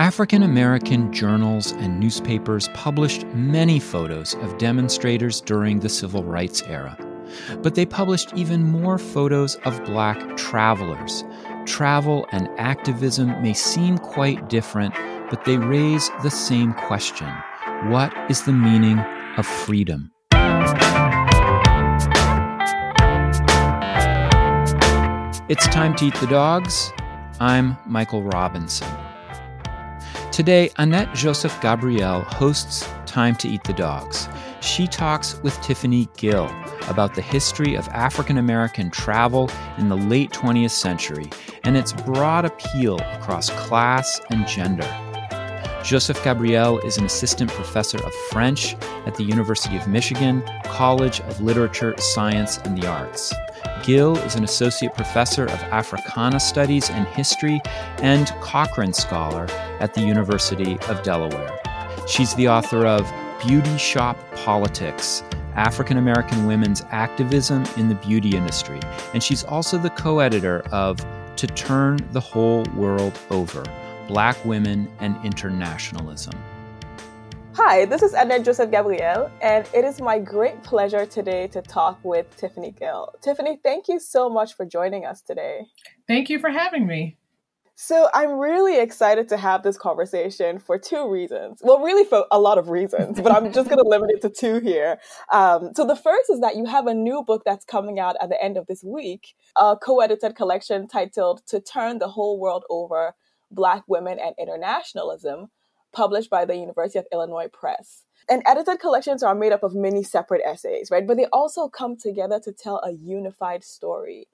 African American journals and newspapers published many photos of demonstrators during the civil rights era. But they published even more photos of black travelers. Travel and activism may seem quite different, but they raise the same question What is the meaning of freedom? It's time to eat the dogs. I'm Michael Robinson. Today, Annette Joseph Gabriel hosts Time to Eat the Dogs. She talks with Tiffany Gill about the history of African American travel in the late 20th century and its broad appeal across class and gender. Joseph Gabriel is an assistant professor of French at the University of Michigan College of Literature, Science, and the Arts. Gill is an associate professor of Africana Studies and History and Cochrane Scholar at the University of Delaware. She's the author of Beauty Shop Politics African American Women's Activism in the Beauty Industry, and she's also the co editor of To Turn the Whole World Over Black Women and Internationalism. Hi, this is Annette Joseph Gabriel, and it is my great pleasure today to talk with Tiffany Gill. Tiffany, thank you so much for joining us today. Thank you for having me. So, I'm really excited to have this conversation for two reasons. Well, really, for a lot of reasons, but I'm just going to limit it to two here. Um, so, the first is that you have a new book that's coming out at the end of this week, a co edited collection titled To Turn the Whole World Over Black Women and Internationalism published by the University of Illinois Press. And edited collections are made up of many separate essays, right? But they also come together to tell a unified story.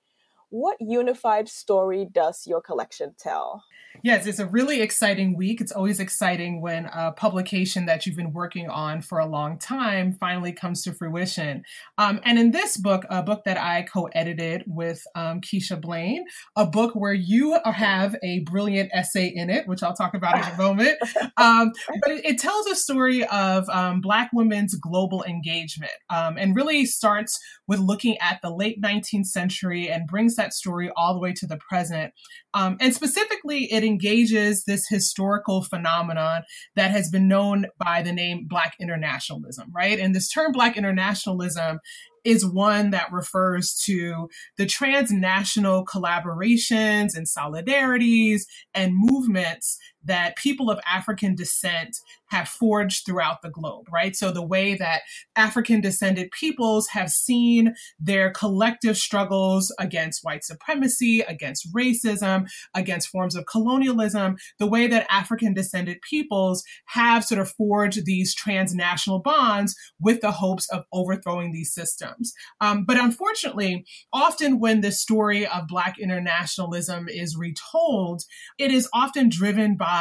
What unified story does your collection tell? Yes, it's a really exciting week. It's always exciting when a publication that you've been working on for a long time finally comes to fruition. Um, and in this book, a book that I co edited with um, Keisha Blain, a book where you have a brilliant essay in it, which I'll talk about in a moment. Um, but it, it, tells a story of um, Black women's global engagement um, and really starts with looking at the late 19th century and brings that story all the way to the present. Um, and specifically, it engages this historical phenomenon that has been known by the name Black internationalism, right? And this term Black internationalism is one that refers to the transnational collaborations and solidarities and movements that people of African descent have forged throughout the globe, right? So the way that African descended peoples have seen their collective struggles against white supremacy, against racism, against forms of colonialism, the way that African descended peoples have sort of forged these transnational bonds with the hopes of overthrowing these systems. Um, but unfortunately, often when the story of Black internationalism is retold, it is often driven by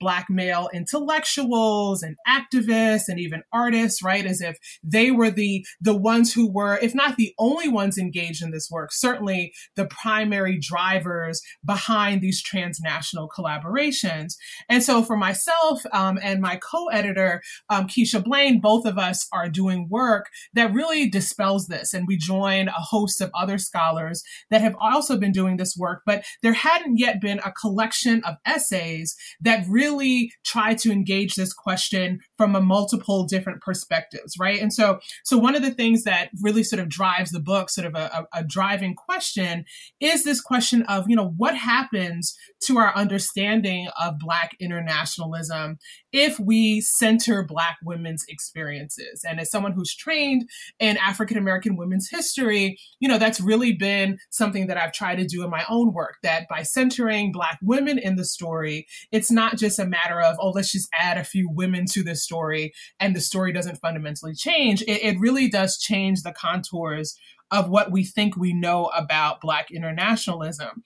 Black male intellectuals and activists and even artists, right? As if they were the, the ones who were, if not the only ones engaged in this work, certainly the primary drivers behind these transnational collaborations. And so for myself um, and my co-editor, um, Keisha Blain, both of us are doing work that really dispels this. And we join a host of other scholars that have also been doing this work, but there hadn't yet been a collection of essays that really try to engage this question from a multiple different perspectives, right? And so, so one of the things that really sort of drives the book, sort of a, a, driving question, is this question of, you know, what happens to our understanding of Black internationalism if we center Black women's experiences? And as someone who's trained in African American women's history, you know, that's really been something that I've tried to do in my own work, that by centering Black women in the story, it's not just a matter of, oh, let's just add a few women to this story and the story doesn't fundamentally change. It, it really does change the contours of what we think we know about Black internationalism.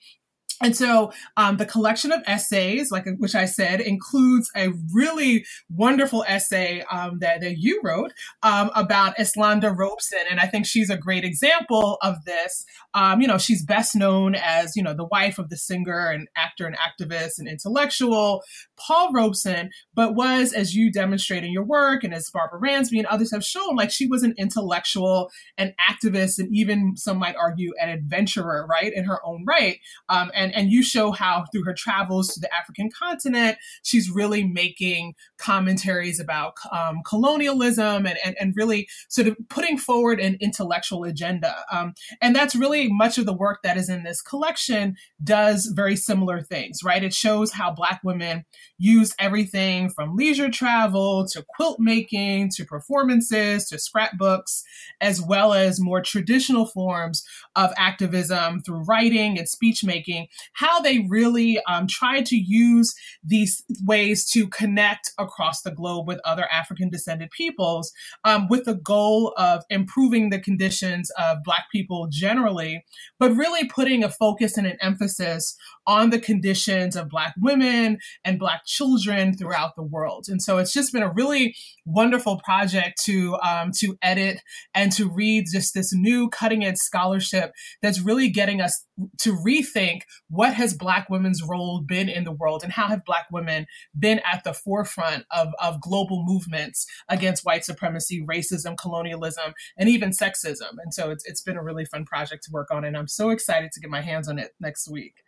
And so um, the collection of essays, like which I said, includes a really wonderful essay um, that, that you wrote um, about Eslanda Robeson, and I think she's a great example of this. Um, you know, she's best known as you know the wife of the singer and actor and activist and intellectual Paul Robeson, but was, as you demonstrate in your work, and as Barbara Ransby and others have shown, like she was an intellectual, an activist, and even some might argue an adventurer, right, in her own right. Um, and and and you show how through her travels to the African continent, she's really making commentaries about um, colonialism and, and and really sort of putting forward an intellectual agenda. Um, and that's really much of the work that is in this collection does very similar things, right? It shows how Black women used everything from leisure travel to quilt making to performances to scrapbooks, as well as more traditional forms of activism through writing and speech making, how they really um, tried to use these ways to connect across the globe with other African descended peoples um, with the goal of improving the conditions of Black people generally, but really putting a focus and an emphasis on the conditions of Black women and Black children throughout the world. And so it's just been a really wonderful project to um, to edit and to read just this new cutting edge scholarship that's really getting us to rethink what has Black women's role been in the world and how have Black women been at the forefront of, of global movements against white supremacy, racism, colonialism, and even sexism. And so it's, it's been a really fun project to work on, and I'm so excited to get my hands on it next week.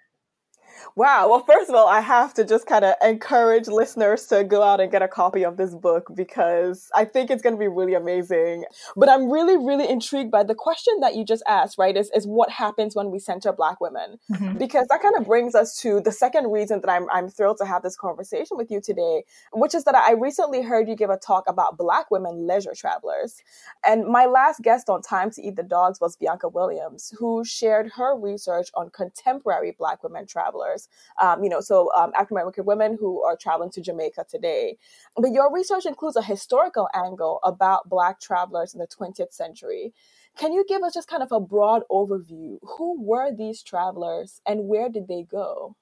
Wow. Well, first of all, I have to just kind of encourage listeners to go out and get a copy of this book because I think it's going to be really amazing. But I'm really, really intrigued by the question that you just asked, right? Is, is what happens when we center Black women? Mm-hmm. Because that kind of brings us to the second reason that I'm, I'm thrilled to have this conversation with you today, which is that I recently heard you give a talk about Black women leisure travelers. And my last guest on Time to Eat the Dogs was Bianca Williams, who shared her research on contemporary Black women travelers travelers, um, you know, so um, African American women who are traveling to Jamaica today. But your research includes a historical angle about Black travelers in the 20th century. Can you give us just kind of a broad overview? Who were these travelers and where did they go?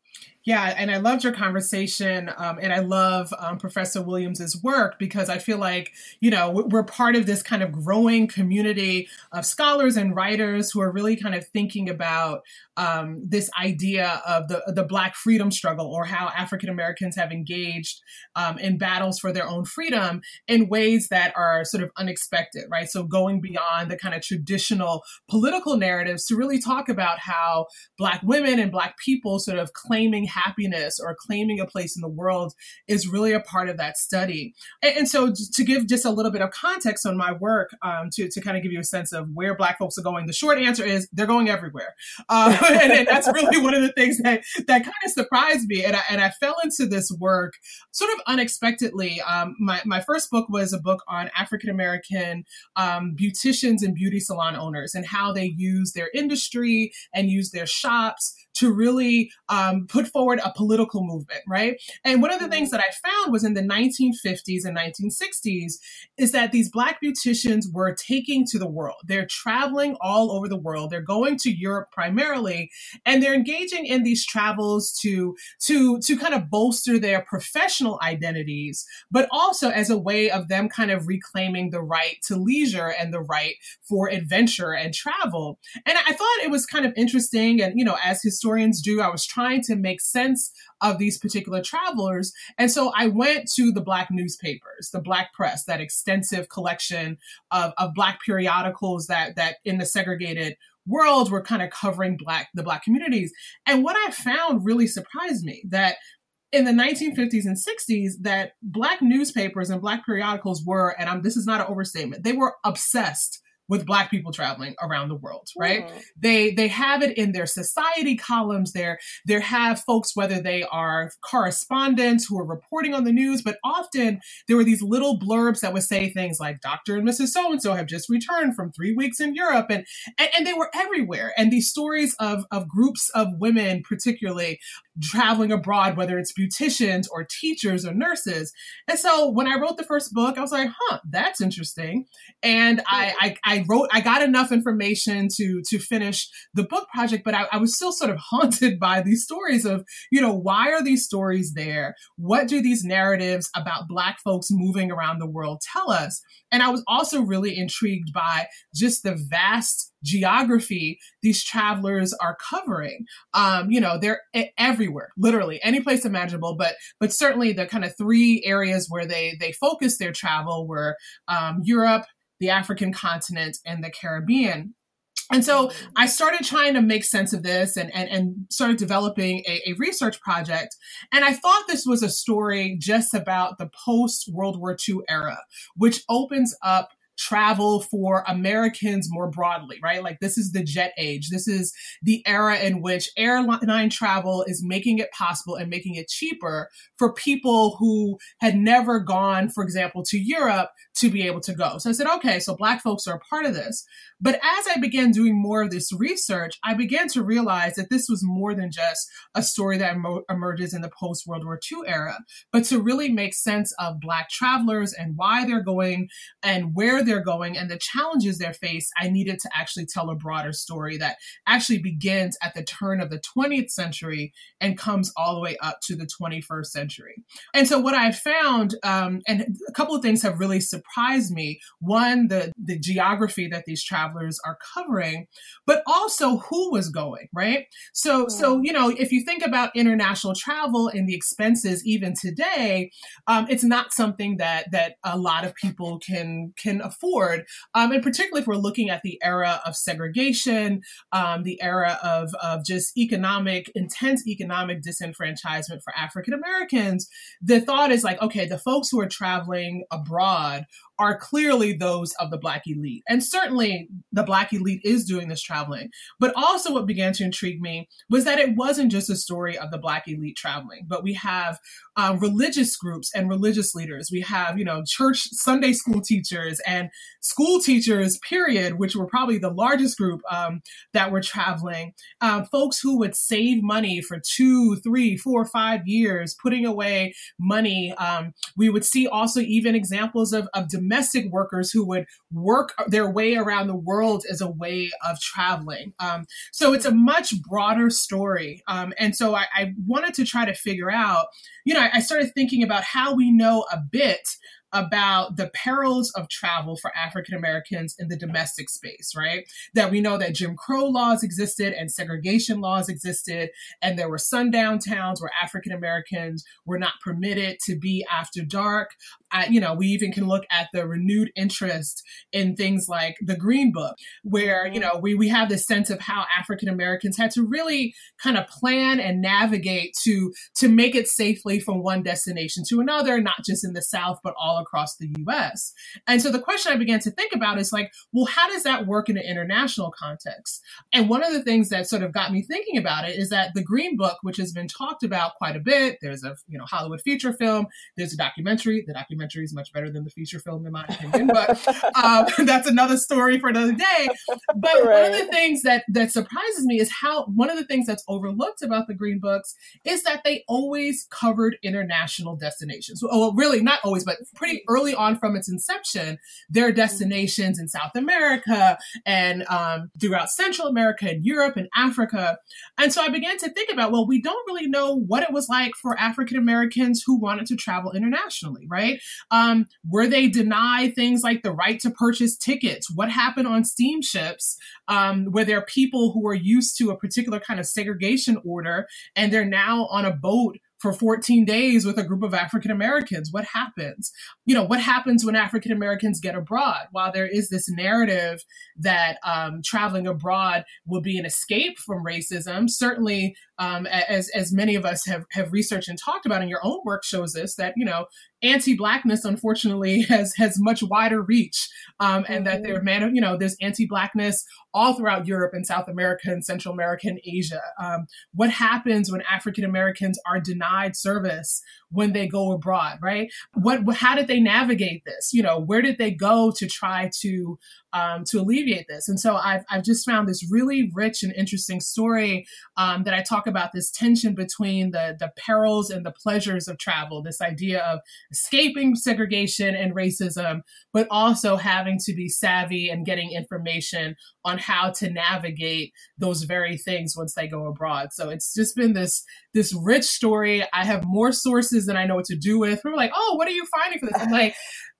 Yeah, and I loved your conversation, um, and I love um, Professor Williams's work because I feel like you know we're part of this kind of growing community of scholars and writers who are really kind of thinking about um, this idea of the the Black freedom struggle or how African Americans have engaged um, in battles for their own freedom in ways that are sort of unexpected, right? So going beyond the kind of traditional political narratives to really talk about how Black women and Black people sort of claiming happiness or claiming a place in the world is really a part of that study. And, and so, to give just a little bit of context on my work, um, to, to kind of give you a sense of where Black folks are going, the short answer is they're going everywhere. Uh, and, and, that's really one of the things that, that kind of surprised me. And I, and I fell into this work sort of unexpectedly. Um, my, my first book was a book on African American um, beauticians and beauty salon owners and how they use their industry and use their shops to really um, put forward a political movement, right? And one of the things that I found was in the 1950s and 1960s is that these Black beauticians were taking to the world. They're traveling all over the world. They're going to Europe primarily, and they're engaging in these travels to to to kind of bolster their professional identities, but also as a way of them kind of reclaiming the right to leisure and the right for adventure and travel. And I thought it was kind of interesting, and you know, as historians do, I was trying to make sense of these particular travelers. And so I went to the Black newspapers, the Black press, that extensive collection of, of Black periodicals that, that in the segregated world were kind of covering Black, the Black communities. And what I found really surprised me that in the 1950s and 60s that black newspapers and black periodicals were and I'm, this is not an overstatement they were obsessed with black people traveling around the world right? Mm. they they have it in their society columns. There there have folks whether they are correspondents who are reporting on the news but often there were these little blurbs that would say things like dr and mrs so and so have just returned from three weeks in europe and, and and they were everywhere. And these stories of of groups of women particularly traveling abroad, whether it's beauticians or teachers or nurses. And so when I wrote the first book, I was like, huh, that's interesting. And I, I, I wrote, I got enough information to, to finish the book project, but I, I was still sort of haunted by these stories of, you know, why are these stories there? What do these narratives about Black folks moving around the world tell us? And I was also really intrigued by just the vast geography these travelers are covering. Um, you know, they're everywhere, literally any place imaginable. But but certainly the kind of three areas where they they focus their travel were um, Europe, the African continent, and the Caribbean. And so I started trying to make sense of this and, and, and started developing a, a, research project. And I thought this was a story just about the post World War II era, which opens up travel for Americans more broadly, right? Like this is the jet age. This is the era in which airline travel is making it possible and making it cheaper for people who had never gone, for example, to Europe to be able to go. So I said, okay, so black folks are a part of this. But as I began doing more of this research, I began to realize that this was more than just a story that em- emerges in the post World War II era, but to really make sense of Black travelers and why they're going and where they're going and the challenges they face, I needed to actually tell a broader story that actually begins at the turn of the 20th century and comes all the way up to the 21st century. And so what I found, um, and a couple of things have really surprised me. One, the, the geography that these travelers are covering, but also who was going, right? So, mm-hmm. so, you know, if you think about international travel and the expenses even today, um, it's not something that, that a lot of people can, can afford. Um, and particularly if we're looking at the era of segregation, um, the era of, of just economic, intense economic disenfranchisement for African Americans, the thought is like, okay, the folks who are traveling abroad are clearly those of the Black elite. And certainly the Black elite is doing this traveling. But also, what began to intrigue me was that it wasn't just a story of the Black elite traveling, but we have uh, religious groups and religious leaders. We have, you know, church Sunday school teachers and school teachers, period, which were probably the largest group um, that were traveling. Um, folks who would save money for two, three, four, five years, putting away money. Um, we would see also even examples of, of workers who would work their way around the world as a way of traveling. Um, so it's a much broader story. Um, and so I, I wanted to try to figure out, you know, I, I started thinking about how we know a bit about the perils of travel for African Americans in the domestic space, right? That we know that Jim Crow laws existed and segregation laws existed, and there were sundown towns where African Americans were not permitted to be after dark. Uh, you know, we even can look at the renewed interest in things like the Green Book, where, you know, we, we have this sense of how African Americans had to really kind of plan and navigate to, to make it safely from one destination to another, not just in the South, but all across the US. And so the question I began to think about is like, well, how does that work in an international context? And one of the things that sort of got me thinking about it is that the Green Book, which has been talked about quite a bit, there's a you know Hollywood feature film, there's a documentary. The documentary is much better than the feature film in my opinion, but um, that's another story for another day. But right. one of the things that that surprises me is how one of the things that's overlooked about the Green Books is that they always covered international destinations. Well, really not always, but pretty early on from its inception, there are destinations in South America and um, throughout Central America and Europe and Africa. And so I began to think about, well, we don't really know what it was like for African Americans who wanted to travel internationally, right? Um, were they denied things like the right to purchase tickets? What happened on steamships um, where there are people who are used to a particular kind of segregation order and they're now on a boat for 14 days with a group of African Americans. What happens? You know, what happens when African Americans get abroad? While there is this narrative that um, traveling abroad will be an escape from racism, certainly, um, as as many of us have have researched and talked about, and your own work shows us that you know anti-blackness unfortunately has has much wider reach um, and that there man you know there's anti-blackness all throughout Europe and South America and Central America and Asia. Um, what happens when African Americans are denied service when they go abroad, right? What, how did they navigate this? You know, where did they go to try to um, to alleviate this? And so I've I've just found this really rich and interesting story um, that I talk about this tension between the the perils and the pleasures of travel. This idea of escaping segregation and racism, but also having to be savvy and getting information on how to navigate those very things once they go abroad. So it's just been this this rich story. I have more sources than I know what to do with. We're like, oh, what are you finding for this? I'm like,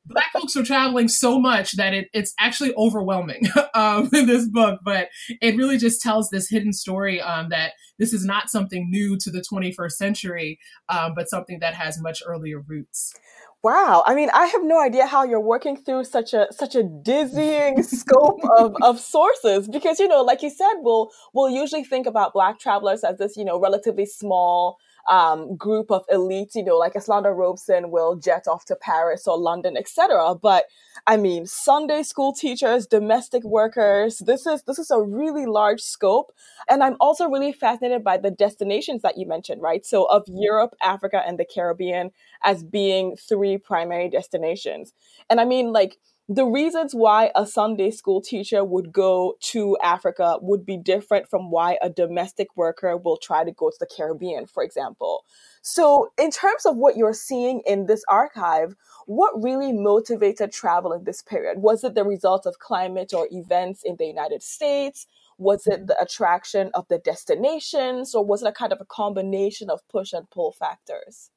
black folks are traveling so much that it, it's actually overwhelming um, in this book but it really just tells this hidden story um, that this is not something new to the 21st century um, but something that has much earlier roots Wow. I mean, I have no idea how you're working through such a such a dizzying scope of, of sources because, you know, like you said, we'll we'll usually think about black travelers as this, you know, relatively small um, group of elites, you know, like Eslanda Robeson will jet off to Paris or London, etc. But I mean, Sunday school teachers, domestic workers, this is this is a really large scope. And I'm also really fascinated by the destinations that you mentioned, right? So of Europe, Africa, and the Caribbean as being three primary destinations. And I mean, like the reasons why a Sunday school teacher would go to Africa would be different from why a domestic worker will try to go to the Caribbean, for example. So, in terms of what you're seeing in this archive, what really motivated travel in this period? Was it the result of climate or events in the United States? Was it the attraction of the destinations, or was it a kind of a combination of push and pull factors?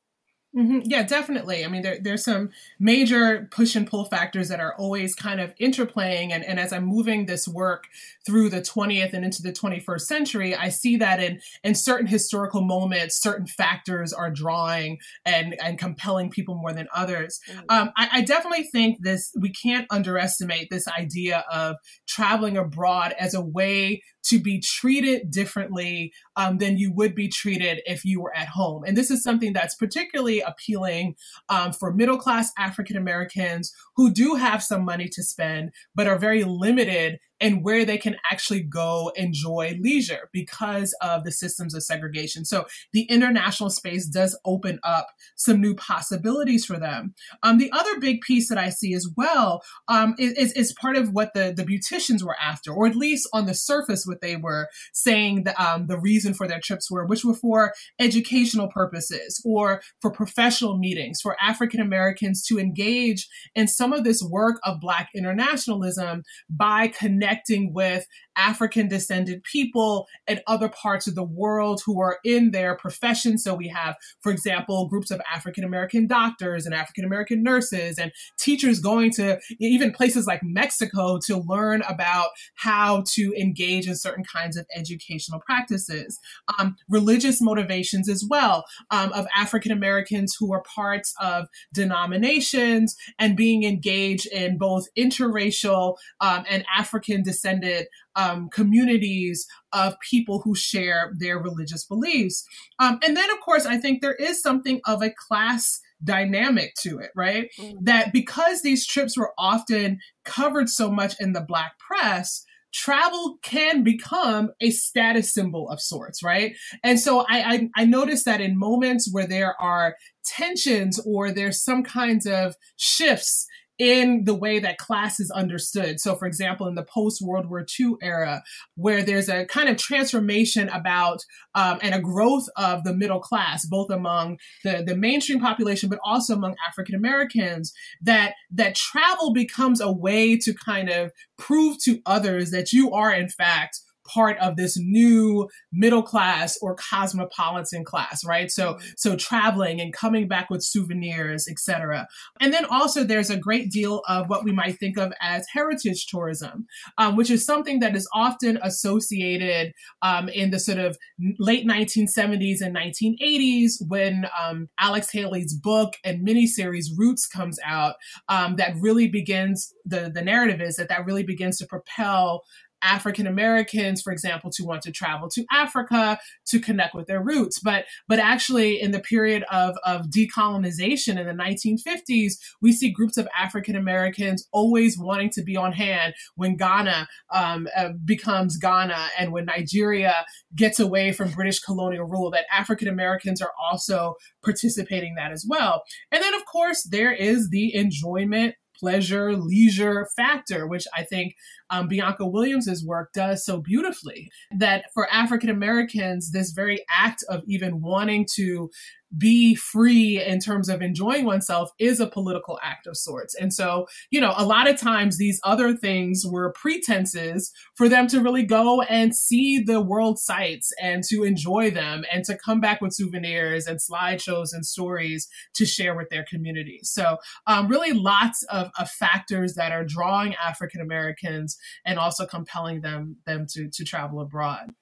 Mm-hmm. Yeah, definitely. I mean, there, there's some major push and pull factors that are always kind of interplaying. And, and as I'm moving this work through the 20th and into the 21st century, I see that in, in certain historical moments, certain factors are drawing and, and compelling people more than others. Mm-hmm. Um, I, I definitely think this, we can't underestimate this idea of traveling abroad as a way to be treated differently um, than you would be treated if you were at home. And this is something that's particularly appealing um, for middle class African Americans who do have some money to spend, but are very limited and where they can actually go enjoy leisure because of the systems of segregation. So the international space does open up some new possibilities for them. Um, the other big piece that I see as well um, is, is part of what the, the beauticians were after, or at least on the surface, what they were saying the, um, the reason for their trips were, which were for educational purposes or for professional meetings, for African Americans to engage in some of this work of Black internationalism by connecting connecting with African descended people and other parts of the world who are in their profession. So we have, for example, groups of African American doctors and African American nurses and teachers going to even places like Mexico to learn about how to engage in certain kinds of educational practices. Um, religious motivations as well um, of African Americans who are parts of denominations and being engaged in both interracial um, and African descended um, communities of people who share their religious beliefs. Um, and then, of course, I think there is something of a class dynamic to it, right? Mm. That because these trips were often covered so much in the Black press, travel can become a status symbol of sorts, right? And so I, I, I noticed that in moments where there are tensions or there's some kinds of shifts in the way that class is understood. So, for example, in the post World War II era, where there's a kind of transformation about um, and a growth of the middle class, both among the, the mainstream population, but also among African Americans, that that travel becomes a way to kind of prove to others that you are, in fact, part of this new middle class or cosmopolitan class, right? So, mm-hmm. so traveling and coming back with souvenirs, etc. And then also there's a great deal of what we might think of as heritage tourism, um, which is something that is often associated um, in the sort of late 1970s and 1980s when um, Alex Haley's book and miniseries Roots comes out. Um, that really begins the the narrative is that that really begins to propel African Americans, for example, to want to travel to Africa to connect with their roots. But but actually, in the period of of decolonization in the 1950s, we see groups of African Americans always wanting to be on hand when Ghana um, uh, becomes Ghana and when Nigeria gets away from British colonial rule. That African Americans are also participating that as well. And then, of course, there is the enjoyment pleasure, leisure factor, which I think um, Bianca Williams's work does so beautifully. That for African Americans, this very act of even wanting to be free in terms of enjoying oneself is a political act of sorts. And so, you know, a lot of times these other things were pretenses for them to really go and see the world sights and to enjoy them and to come back with souvenirs and slideshows and stories to share with their communities. So, um, really lots of, of factors that are drawing African Americans and also compelling them them to, to travel abroad.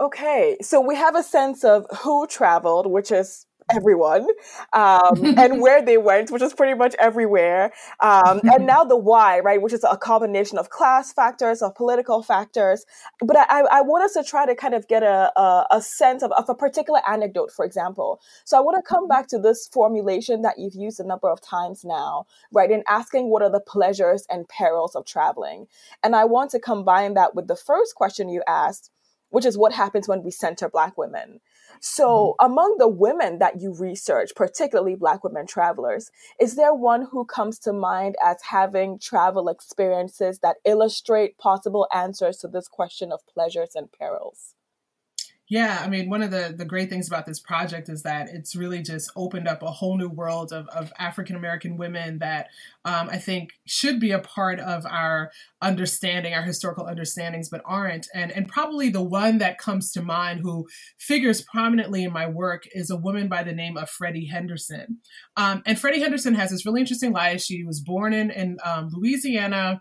Okay, so we have a sense of who traveled, which is everyone um, and where they went, which is pretty much everywhere. Um, and now the why, right, which is a combination of class factors, of political factors. But I, I want us to try to kind of get a, a, a sense of, of a particular anecdote, for example. So I want to come mm-hmm. back to this formulation that you've used a number of times now, right, in asking what are the pleasures and perils of traveling. And I want to combine that with the first question you asked, which is what happens when we center Black women. So, mm-hmm. among the women that you research, particularly Black women travelers, is there one who comes to mind as having travel experiences that illustrate possible answers to this question of pleasures and perils? Yeah, I mean, one of the, the great things about this project is that it's really just opened up a whole new world of, of African American women that um, I think should be a part of our understanding, our historical understandings, but aren't. And, and probably the one that comes to mind who figures prominently in my work is a woman by the name of Freddye Henderson. Um, and Freddye Henderson has this really interesting life. She was born in, in um, Louisiana.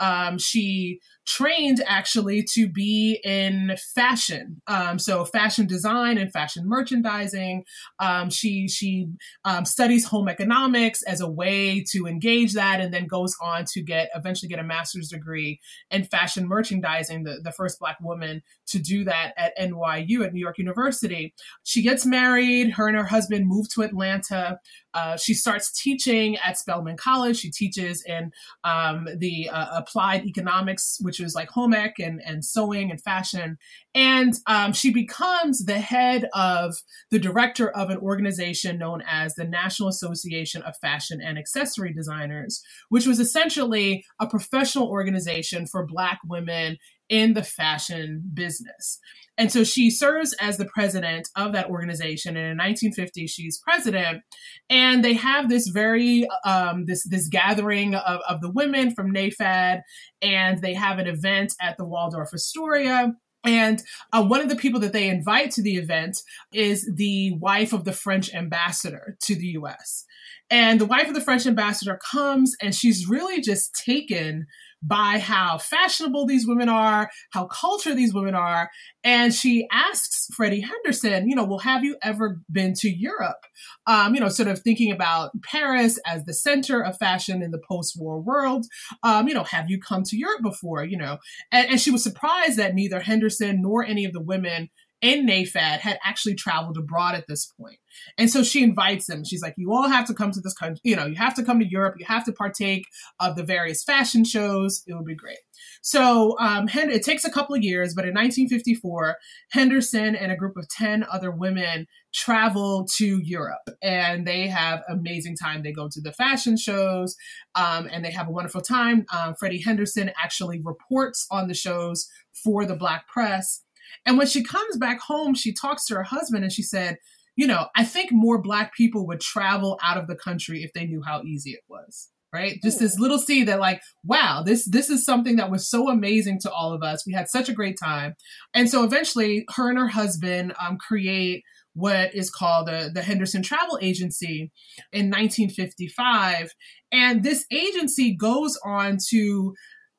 Um, she trained actually to be in fashion, um, so fashion design and fashion merchandising. Um, she she um, studies home economics as a way to engage that, and then goes on to get eventually get a master's degree in fashion merchandising. The the first black woman to do that at NYU at New York University. She gets married. Her and her husband move to Atlanta. Uh, she starts teaching at Spelman College. She teaches in um, the uh, applied economics, which is like home ec and, and sewing and fashion. And um, she becomes the head of the director of an organization known as the National Association of Fashion and Accessory Designers, which was essentially a professional organization for Black women in the fashion business. And so she serves as the president of that organization. And in 1950, she's president. And they have this very um, this this gathering of, of the women from NAFAD, and they have an event at the Waldorf Astoria. And uh, one of the people that they invite to the event is the wife of the French ambassador to the US. And the wife of the French ambassador comes and she's really just taken by how fashionable these women are, how cultured these women are. And she asks Freddye Henderson, you know, well, have you ever been to Europe? Um, you know, sort of thinking about Paris as the center of fashion in the post war world. Um, you know, have you come to Europe before? You know, and, and she was surprised that neither Henderson nor any of the women in NAFAD had actually traveled abroad at this point. And so she invites them. She's like, you all have to come to this country. You know, you have to come to Europe. You have to partake of the various fashion shows. It would be great. So um, it takes a couple of years, but in 1954, Henderson and a group of 10 other women travel to Europe and they have amazing time. They go to the fashion shows um, and they have a wonderful time. Um, Freddye Henderson actually reports on the shows for the Black press. And when she comes back home, she talks to her husband and she said, you know, I think more black people would travel out of the country if they knew how easy it was. Right? Just this little seed that like, wow, this this is something that was so amazing to all of us. We had such a great time. And so eventually her and her husband um, create what is called the, the Henderson Travel Agency in 1955. And this agency goes on to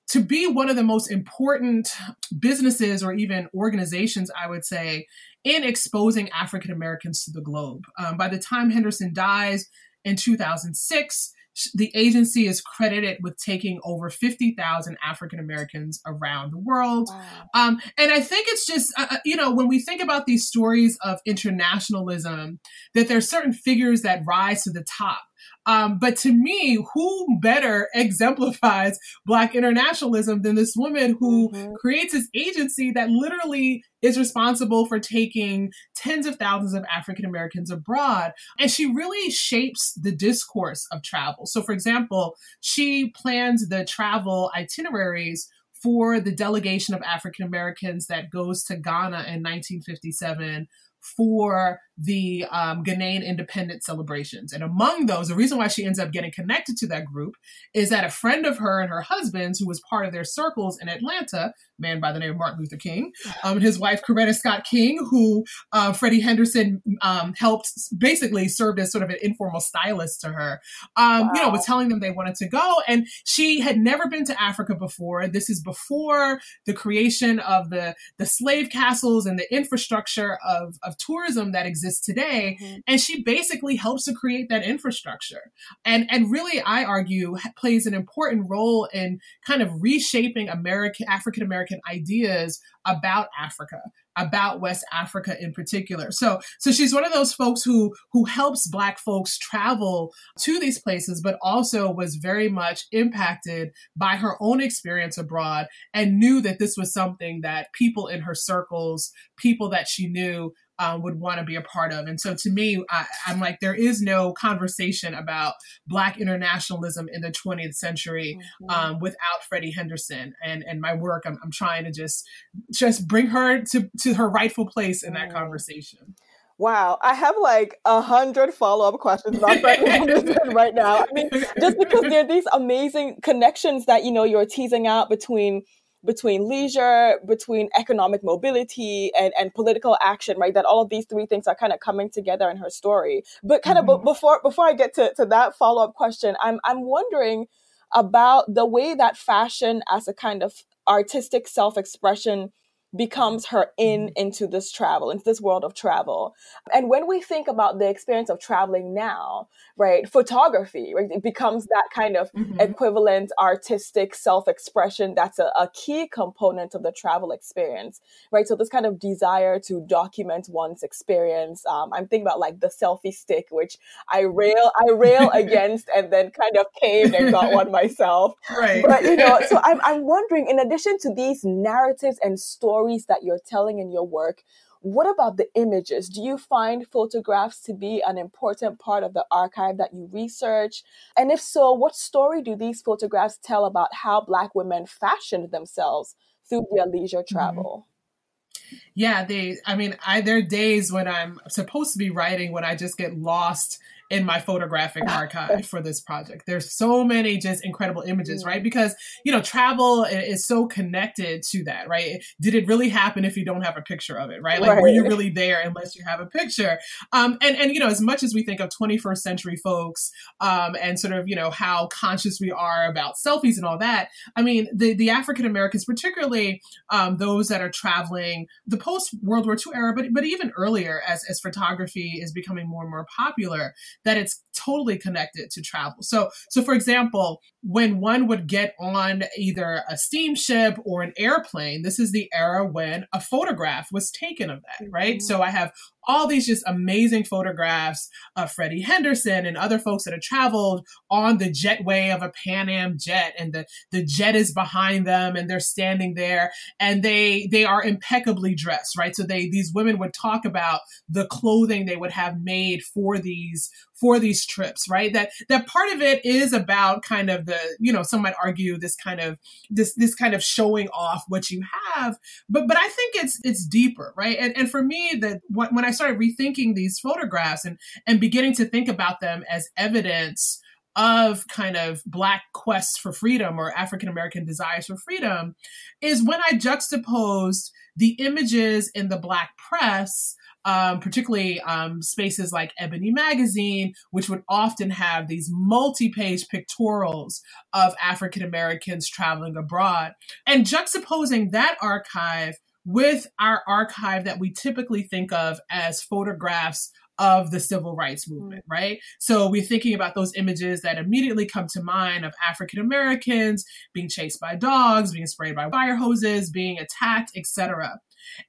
to be one of the most important businesses or even organizations, I would say, in exposing African Americans to the globe. Um, by the time Henderson dies in 2006, the agency is credited with taking over 50,000 African Americans around the world. Wow. Um, and I think it's just, uh, uh, you know, when we think about these stories of internationalism, that there are certain figures that rise to the top. Um, but to me, who better exemplifies Black internationalism than this woman who mm-hmm. creates this agency that literally is responsible for taking tens of thousands of African Americans abroad. And she really shapes the discourse of travel. So, for example, she plans the travel itineraries for the delegation of African Americans that goes to Ghana in 1957 for the um, Ghanaian independence celebrations. And among those, the reason why she ends up getting connected to that group is that a friend of her and her husband's, who was part of their circles in Atlanta, man by the name of Martin Luther King, um, and his wife Coretta Scott King, who uh, Freddye Henderson um, helped basically served as sort of an informal stylist to her, wow. Um, you know, was telling them they wanted to go. And she had never been to Africa before. This is before the creation of the, the slave castles and the infrastructure of, of of tourism that exists today. Mm-hmm. And she basically helps to create that infrastructure. And, and really, I argue, plays an important role in kind of reshaping American, African American ideas about Africa about West Africa in particular. So so she's one of those folks who who helps black folks travel to these places but also was very much impacted by her own experience abroad and knew that this was something that people in her circles, people that she knew um, would want to be a part of. And so to me, I, am like, there is no conversation about Black internationalism in the 20th century mm-hmm. um, without Freddye Henderson. And and my work, I'm, I'm trying to just just bring her to, to her rightful place in that mm. conversation. Wow, I have like a hundred follow up questions about Freddye Henderson right now. I mean, just because there are these amazing connections that you know you're teasing out between between leisure, between economic mobility and, and political action, right? That all of these three things are kind of coming together in her story. But kind mm-hmm. of b- before before I get to, to that follow up question, I'm I'm wondering about the way that fashion as a kind of artistic self expression becomes her in mm-hmm. into this travel, into this world of travel. And when we think about the experience of traveling now, right, photography, right, it becomes that kind of mm-hmm. equivalent artistic self expression that's a, a, key component of the travel experience, right? So this kind of desire to document one's experience. Um, I'm thinking about like the selfie stick, which I rail, I rail against and then kind of caved and got one myself. Right. But, you know, so I'm, I'm wondering, in addition to these narratives and stories, stories that you're telling in your work. What about the images? Do you find photographs to be an important part of the archive that you research? And if so, what story do these photographs tell about how Black women fashioned themselves through their leisure mm-hmm. travel? Mm-hmm. Yeah, they, I mean, I, there are days when I'm supposed to be writing when I just get lost in my photographic archive for this project. There's so many just incredible images, right? Because, you know, travel is so connected to that, right? Did it really happen if you don't have a picture of it, right? Like, right. were you really there unless you have a picture? Um, and, and, you know, as much as we think of 21st century folks um, and sort of, you know, how conscious we are about selfies and all that, I mean, the, the African Americans, particularly um, those that are traveling the post World War II era, but, but even earlier as, as photography is becoming more and more popular, that it's totally connected to travel. So, so for example, when one would get on either a steamship or an airplane, this is the era when a photograph was taken of that, right? Mm-hmm. So I have all these just amazing photographs of Freddye Henderson and other folks that have traveled on the jetway of a Pan Am jet and the, the jet is behind them and they're standing there and they they are impeccably dressed, right? So they these women would talk about the clothing they would have made for these for these trips, right? That that part of it is about kind of the, you know, some might argue this kind of this this kind of showing off what you have, but but I think it's it's deeper, right? And and for me, that when I started rethinking these photographs and and beginning to think about them as evidence of kind of black quests for freedom or African American desires for freedom is when I juxtaposed the images in the black press um, particularly um, spaces like Ebony Magazine, which would often have these multi page pictorials of African Americans traveling abroad. And juxtaposing that archive with our archive that we typically think of as photographs of the civil rights movement, mm. right? So we're thinking about those images that immediately come to mind of African Americans being chased by dogs, being sprayed by fire hoses, being attacked, etc.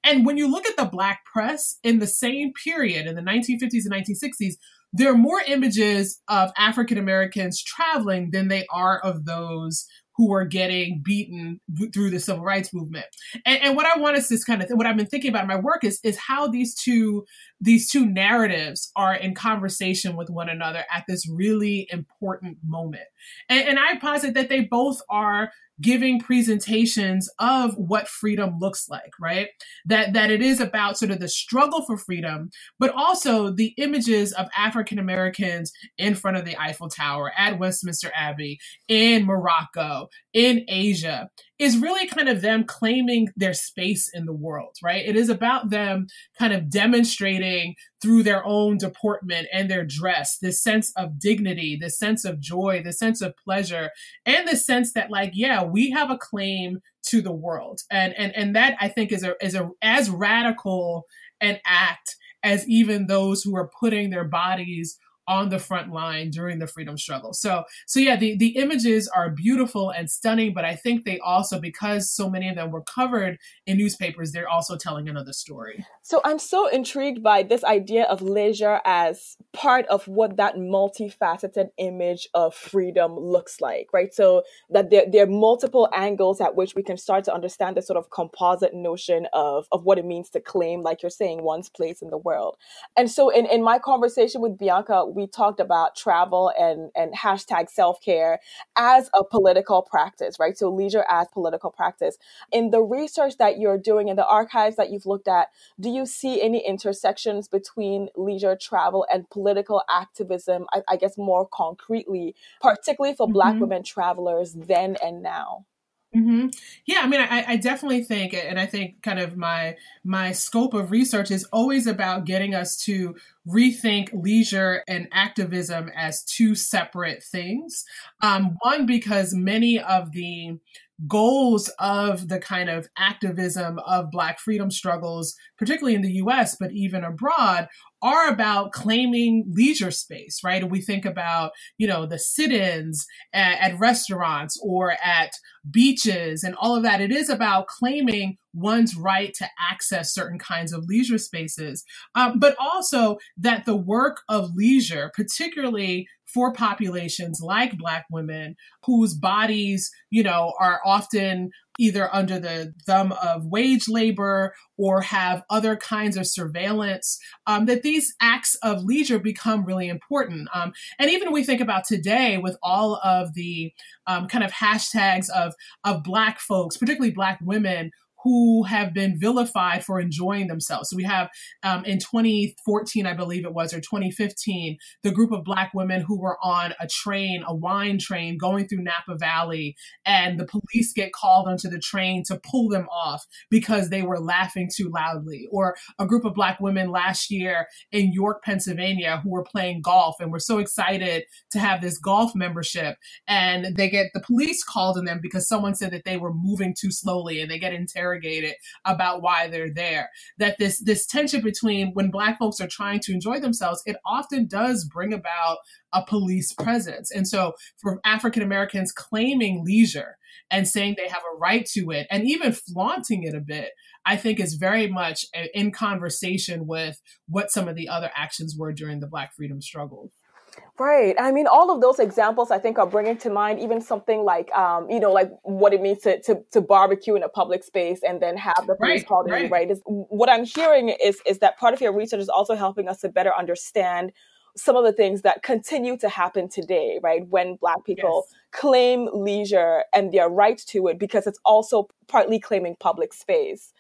And when you look at the black press in the same period, in the 1950s and 1960s, there are more images of African Americans traveling than they are of those who were getting beaten through the civil rights movement. And, and what I want us to kind of what I've been thinking about in my work is is how these two these two narratives are in conversation with one another at this really important moment. And, and I posit that they both are giving presentations of what freedom looks like right? That that it is about sort of the struggle for freedom but also the images of african americans in front of the eiffel tower at westminster abbey in morocco in asia is really kind of them claiming their space in the world, right? It is about them kind of demonstrating through their own deportment and their dress this sense of dignity, this sense of joy, this sense of pleasure, and the sense that, like, yeah, we have a claim to the world. And and and that I think is a is a as radical an act as even those who are putting their bodies on the front line during the freedom struggle. So, so yeah, the, the images are beautiful and stunning, but I think they also, because so many of them were covered in newspapers, they're also telling another story. So I'm so intrigued by this idea of leisure as part of what that multifaceted image of freedom looks like, right? So that there, there are multiple angles at which we can start to understand the sort of composite notion of, of what it means to claim, like you're saying, one's place in the world. And so in, in my conversation with Bianca, we talked about travel and, and hashtag self care as a political practice, right? So leisure as political practice. In the research that you're doing, in the archives that you've looked at, do you see any intersections between leisure travel and political activism, I, I guess more concretely, particularly for mm-hmm. Black women travelers then and now? Mm-hmm. Yeah, I mean, I, I, definitely think, and I think kind of my my scope of research is always about getting us to rethink leisure and activism as two separate things. Um, one, because many of the goals of the kind of activism of Black freedom struggles, particularly in the US, but even abroad, are about claiming leisure space, right? And we think about, you know, the sit ins at, at, restaurants or at beaches and all of that. It is about claiming one's right to access certain kinds of leisure spaces, um, but also that the work of leisure, particularly for populations like Black women whose bodies, you know, are often either under the thumb of wage labor or have other kinds of surveillance, um, that these acts of leisure become really important. Um, and even we think about today with all of the um, kind of hashtags of, of Black folks, particularly Black women who have been vilified for enjoying themselves. So we have um, in 2014, I believe it was, or 2015, the group of Black women who were on a train, a wine train going through Napa Valley, and the police get called onto the train to pull them off because they were laughing too loudly. Or a group of Black women last year in York, Pennsylvania, who were playing golf and were so excited to have this golf membership, and they get the police called on them because someone said that they were moving too slowly, and they get interrogated interrogated about why they're there. That this this tension between when black folks are trying to enjoy themselves, it often does bring about a police presence. And so for African Americans claiming leisure and saying they have a right to it and even flaunting it a bit, I think is very much uh, in conversation with what some of the other actions were during the Black freedom struggle. Right. I mean, all of those examples I think are bringing to mind even something like, um, you know, like what it means to, to, to barbecue in a public space and then have the police right, called right. in, right? Is, what I'm hearing is, is that part of your research is also helping us to better understand some of the things that continue to happen today, right? When Black people yes. claim leisure and their right to it because it's also partly claiming public space.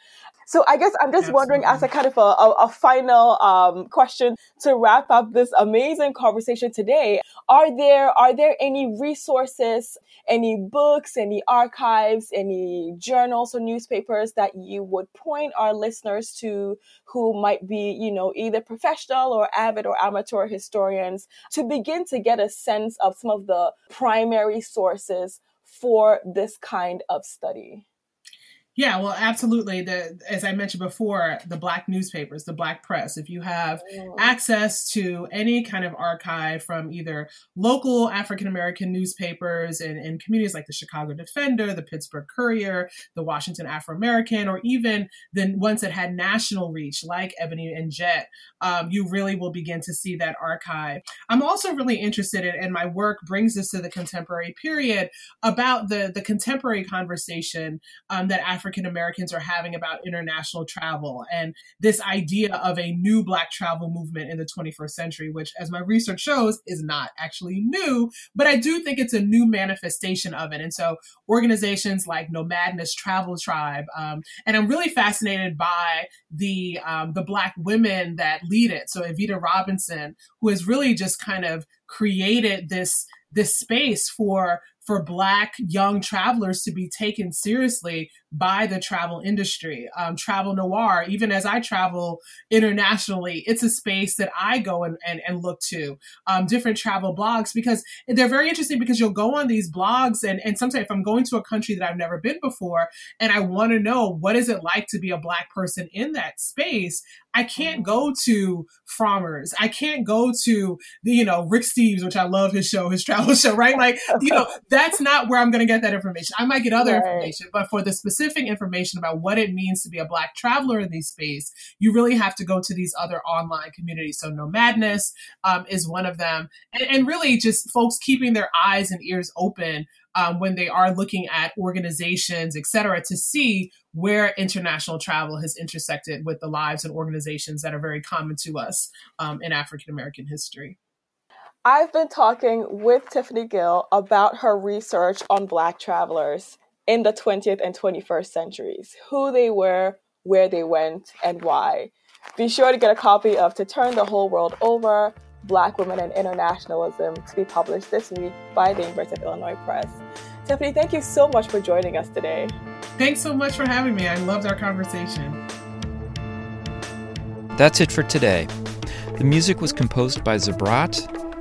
So I guess I'm just Absolutely. wondering, as a kind of a, a, a final um, question to wrap up this amazing conversation today, are there are there any resources, any books, any archives, any journals or newspapers that you would point our listeners to who might be, you know, either professional or avid or amateur historians to begin to get a sense of some of the primary sources for this kind of study? Yeah, well, absolutely. The as I mentioned before, the black newspapers, the black press. If you have oh. access to any kind of archive from either local African American newspapers in communities like the Chicago Defender, the Pittsburgh Courier, the Washington Afro American, or even the ones that had national reach, like Ebony and Jet, um, you really will begin to see that archive. I'm also really interested in, and my work brings us to the contemporary period about the the contemporary conversation um, that African African Americans are having about international travel and this idea of a new Black travel movement in the 21st century, which, as my research shows, is not actually new, but I do think it's a new manifestation of it. And so organizations like Nomadness Travel Tribe, um, and I'm really fascinated by the um, the Black women that lead it. So Evita Robinson, who has really just kind of created this this space for for Black young travelers to be taken seriously by the travel industry. Um, Travel Noire, even as I travel internationally, it's a space that I go and, and, and look to. Um, different travel blogs because they're very interesting because you'll go on these blogs and, and sometimes if I'm going to a country that I've never been before and I want to know what is it like to be a Black person in that space, I can't go to Frommer's. I can't go to the, you know, Rick Steves, which I love his show, his travel show, right? Like, you know, that's not where I'm going to get that information. I might get other right. information, but for the specific information about what it means to be a Black traveler in these space, you really have to go to these other online communities. So Nomadness um, is one of them. And, and really just folks keeping their eyes and ears open um, when they are looking at organizations, et cetera, to see where international travel has intersected with the lives and organizations that are very common to us um, in African American history. I've been talking with Tiffany Gill about her research on Black travelers in the 20th and 21st centuries, who they were, where they went, and why. Be sure to get a copy of To Turn the Whole World Over Black Women and Internationalism to be published this week by the University of Illinois Press. Tiffany, thank you so much for joining us today. Thanks so much for having me. I loved our conversation. That's it for today. The music was composed by Zabrat